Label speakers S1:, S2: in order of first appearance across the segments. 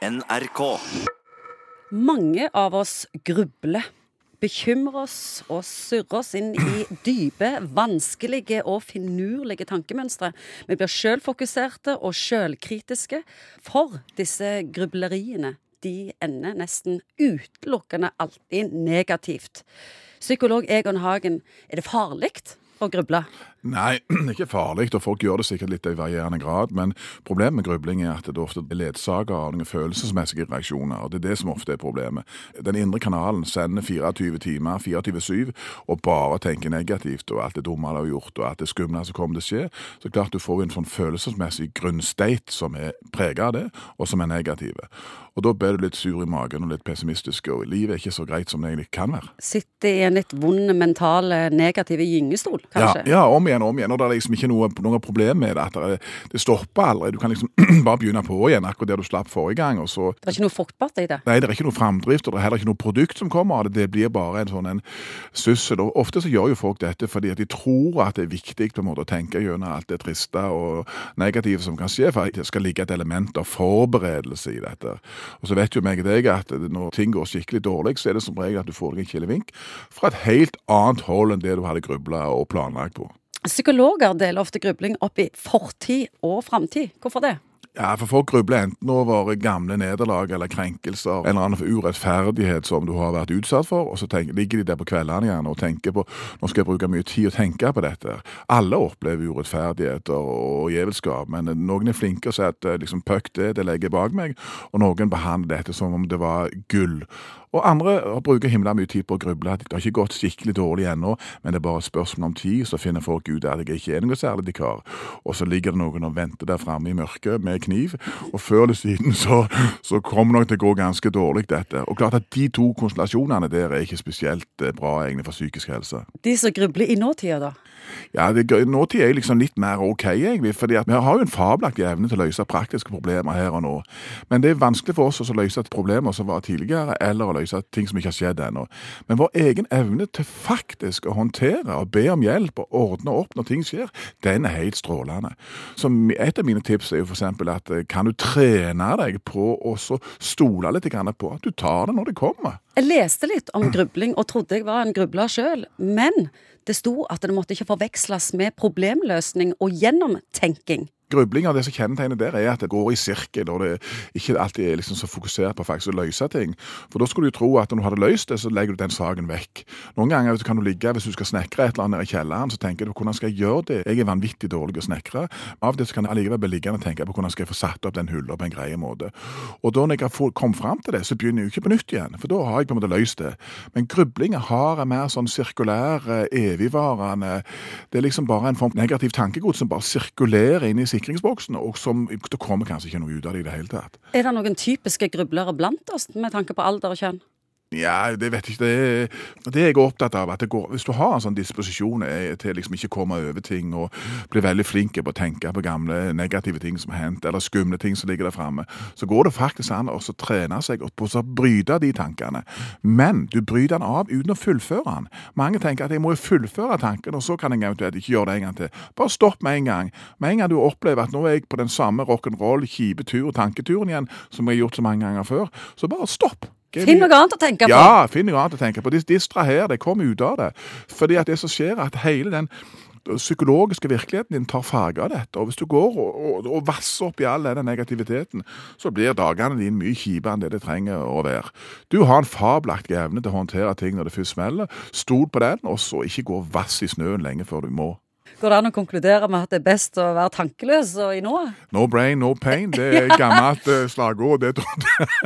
S1: NRK.
S2: Mange av oss grubler, bekymrer oss og surrer oss inn i dype, vanskelige og finurlige tankemønstre. Vi blir sjølfokuserte og sjølkritiske, for disse grubleriene de ender nesten utelukkende alltid negativt. Psykolog Egon Hagen, er det farlig å gruble?
S3: Nei, det er ikke farlig, og folk gjør det sikkert litt i varierende grad. Men problemet med grubling er at det ofte er ledsager av noen følelsesmessige reaksjoner. og Det er det som ofte er problemet. Den indre kanalen sender 24 timer, 24-7, og bare tenker negativt, og alt det dumme de har gjort, og alt det skumle som kommer til å skje. Så klart du får en sånn følelsesmessig grunnstate som er preget av det, og som er negative. Og da blir du litt sur i magen og litt pessimistisk, og livet er ikke så greit som det egentlig kan være.
S2: Sitte i en litt vond mental, negativ gyngestol, kanskje?
S3: Ja, ja, om igjen, om igjen. Og det er liksom ikke noe, noe problem med det. det, det stopper aldri. Du kan liksom bare begynne på igjen akkurat der du slapp forrige gang. og så...
S2: Det er ikke noe fruktbart i det?
S3: Nei, det er ikke noe framdrift, og det er heller ikke noe produkt som kommer av det. Det blir bare en sånn en syssel. Og ofte så gjør jo folk dette fordi at de tror at det er viktig på en måte å tenke gjennom alt det triste og negative som kan skje, for det skal ligge et element av forberedelse i dette. Og så vet jo meg og deg at når ting går skikkelig dårlig, så er det som regel at du får deg en kilevink fra et helt annet hold enn det du hadde grubla og planlagt på.
S2: Psykologer deler ofte grubling opp i fortid og framtid. Hvorfor det?
S3: Ja, for folk grubler enten over gamle nederlag eller krenkelser, en eller annen urettferdighet som du har vært utsatt for, og så tenker, ligger de der på kveldene gjerne og tenker på nå skal jeg bruke mye tid å tenke på dette. Alle opplever urettferdigheter og gjevelskap, men noen er flinke og sier at liksom, puck det, det legger bak meg, og noen behandler dette som om det var gull. Og andre bruker himla mye tid på å gruble. Det har ikke gått skikkelig dårlig ennå, men det er bare spørsmål om tid, så finner folk ut at jeg ikke er noe særlig vikar. Og så ligger det noen og venter der framme i mørket med kniv, og før eller siden så, så kommer nok til å gå ganske dårlig, dette. Og klart at de to konstellasjonene der er ikke spesielt bra egentlig for psykisk helse.
S2: De som grubler i nåtida, da?
S3: Ja, det, nåtida er liksom litt mer OK, egentlig. fordi vi har jo en fabelaktig evne til å løse praktiske problemer her og nå. Men det er vanskelig for oss å løse problemer som var tidligere, eller å løse ting som ikke har skjedd ennå. Men vår egen evne til faktisk å håndtere og be om hjelp og ordne opp når ting skjer, den er helt strålende. Så et av mine tips er jo f.eks. at kan du trene deg på å stole litt på at du tar det når det kommer?
S2: Jeg leste litt om grubling og trodde jeg var en grubler sjøl, men det sto at det måtte ikke forveksles med problemløsning og gjennomtenking.
S3: Grubling av det som kjennetegner der, er at det går i sirkel, og det ikke alltid er liksom så fokusert på faktisk å løse ting. For da skulle du tro at når du hadde løst det, så legger du den saken vekk. Noen ganger kan du ligge, hvis du skal snekre et eller annet i kjelleren, så tenker du hvordan skal jeg gjøre det? Jeg er vanvittig dårlig å snekre. Av det så kan jeg allikevel bli liggende og tenke på hvordan skal jeg få satt opp den hullet på en grei måte. Og da når jeg kommet fram til det, så begynner jeg ikke på nytt igjen, for da har jeg på en måte løst det. Men grubling har en mer sånn sirkulær, evigvarende Det er liksom bare en form for negativ tankegods som bare sirkulerer inn i sikringsboksen, og som det kommer kanskje ikke noe ut av det i det hele tatt.
S2: Er det noen typiske grublere blant oss, med tanke på alder og kjønn?
S3: Ja, det vet jeg ikke. Det, det er jeg opptatt av. at går, Hvis du har en sånn disposisjon til liksom ikke komme over ting og bli veldig flink på å tenke på gamle negative ting som har hendt, eller skumle ting som ligger der framme, så går det faktisk an å trene seg på å bryte de tankene. Men du bryter den av uten å fullføre den. Mange tenker at jeg må fullføre tanken, og så kan jeg eventuelt ikke gjøre det en gang til. Bare stopp med en gang. Med en gang du opplever at nå er jeg på den samme rock'n'roll, kjipe tur, tanketuren igjen som jeg har gjort så mange ganger før, så bare stopp.
S2: Finn noe annet å tenke på.
S3: Ja, finn noe annet å tenke på. De Distraher deg, kom ut av det. Fordi at det som skjer, er at hele den psykologiske virkeligheten din tar farge av dette. Og hvis du går og, og, og vasser opp i all denne negativiteten, så blir dagene dine mye kjipere enn det det trenger å være. Du har en fabelaktig evne til å håndtere ting når det først smeller. Stol på den, og så ikke gå vass i snøen lenge før du må.
S2: Går det an å konkludere med at det er best å være tankeløs og i nå?
S3: No brain, no pain. Det er gammelt uh, slagord. Det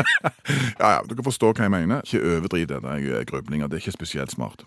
S3: Ja ja, dere forstår hva jeg mener. Ikke overdriv denne grublinga. Det er ikke spesielt smart.